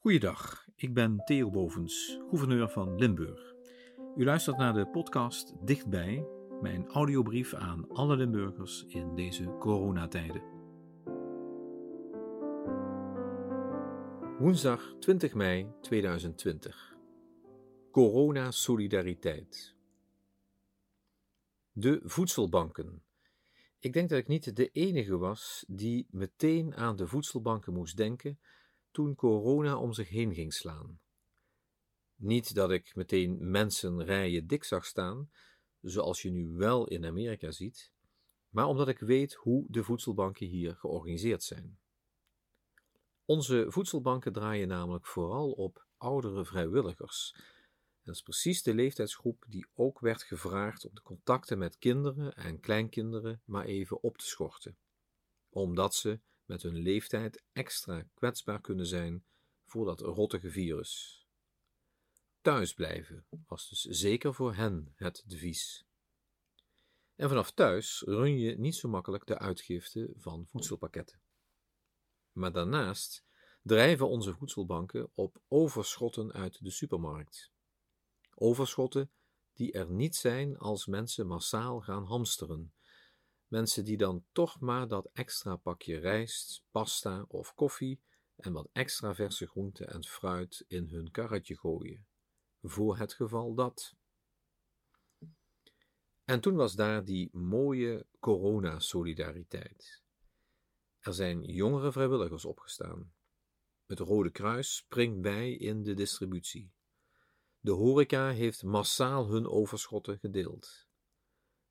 Goeiedag, ik ben Theo Bovens, gouverneur van Limburg. U luistert naar de podcast Dichtbij, mijn audiobrief aan alle Limburgers in deze coronatijden. Woensdag 20 mei 2020. Corona Solidariteit. De voedselbanken. Ik denk dat ik niet de enige was die meteen aan de voedselbanken moest denken toen corona om zich heen ging slaan. Niet dat ik meteen mensen rijen dik zag staan, zoals je nu wel in Amerika ziet, maar omdat ik weet hoe de voedselbanken hier georganiseerd zijn. Onze voedselbanken draaien namelijk vooral op oudere vrijwilligers. Dat is precies de leeftijdsgroep die ook werd gevraagd om de contacten met kinderen en kleinkinderen maar even op te schorten, omdat ze met hun leeftijd extra kwetsbaar kunnen zijn voor dat rottige virus. Thuisblijven was dus zeker voor hen het devies. En vanaf thuis run je niet zo makkelijk de uitgifte van voedselpakketten. Maar daarnaast drijven onze voedselbanken op overschotten uit de supermarkt. Overschotten die er niet zijn als mensen massaal gaan hamsteren Mensen die dan toch maar dat extra pakje rijst, pasta of koffie en wat extra verse groenten en fruit in hun karretje gooien. Voor het geval dat. En toen was daar die mooie corona-solidariteit. Er zijn jongere vrijwilligers opgestaan. Het Rode Kruis springt bij in de distributie. De horeca heeft massaal hun overschotten gedeeld.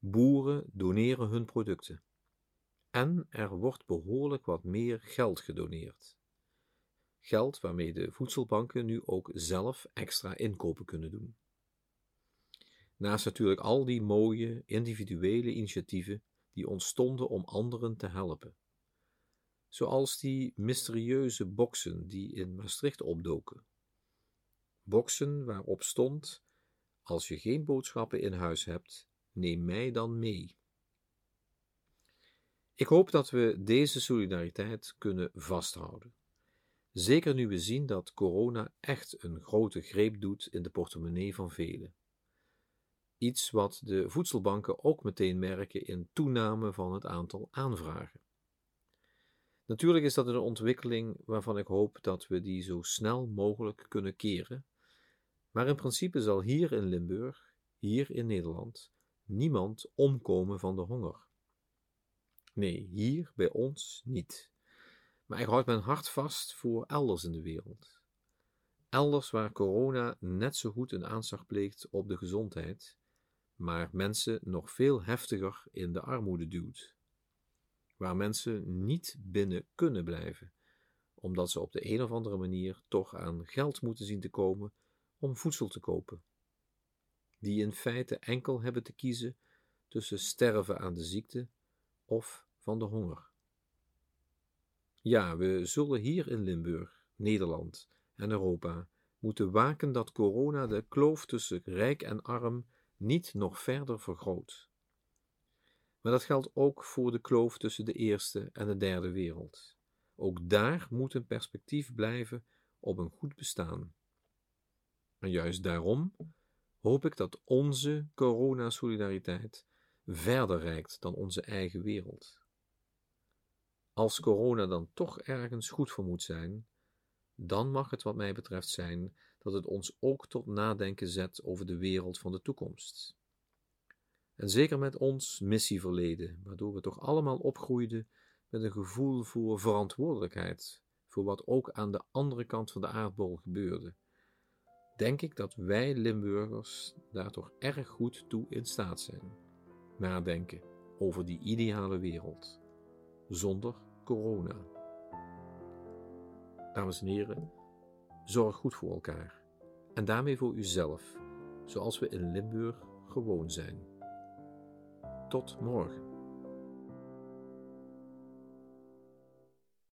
Boeren doneren hun producten. En er wordt behoorlijk wat meer geld gedoneerd. Geld waarmee de voedselbanken nu ook zelf extra inkopen kunnen doen. Naast natuurlijk al die mooie individuele initiatieven die ontstonden om anderen te helpen. Zoals die mysterieuze boksen die in Maastricht opdoken. Boksen waarop stond: als je geen boodschappen in huis hebt, neem mij dan mee. Ik hoop dat we deze solidariteit kunnen vasthouden. Zeker nu we zien dat corona echt een grote greep doet in de portemonnee van velen. Iets wat de voedselbanken ook meteen merken in toename van het aantal aanvragen. Natuurlijk is dat een ontwikkeling waarvan ik hoop dat we die zo snel mogelijk kunnen keren, maar in principe zal hier in Limburg, hier in Nederland, niemand omkomen van de honger. Nee, hier bij ons niet. Maar ik houd mijn hart vast voor elders in de wereld. Elders waar corona net zo goed een aanslag pleegt op de gezondheid, maar mensen nog veel heftiger in de armoede duwt. Waar mensen niet binnen kunnen blijven, omdat ze op de een of andere manier toch aan geld moeten zien te komen om voedsel te kopen die in feite enkel hebben te kiezen tussen sterven aan de ziekte of van de honger. Ja, we zullen hier in Limburg, Nederland en Europa moeten waken dat corona de kloof tussen rijk en arm niet nog verder vergroot. Maar dat geldt ook voor de kloof tussen de eerste en de derde wereld. Ook daar moet een perspectief blijven op een goed bestaan. En juist daarom hoop ik dat onze coronasolidariteit verder reikt dan onze eigen wereld. Als corona dan toch ergens goed voor moet zijn, dan mag het wat mij betreft zijn dat het ons ook tot nadenken zet over de wereld van de toekomst. En zeker met ons missieverleden, waardoor we toch allemaal opgroeiden met een gevoel voor verantwoordelijkheid voor wat ook aan de andere kant van de aardbol gebeurde denk ik dat wij Limburgers daar toch erg goed toe in staat zijn. Nadenken over die ideale wereld. Zonder corona. Dames en heren, zorg goed voor elkaar. En daarmee voor uzelf, zoals we in Limburg gewoon zijn. Tot morgen.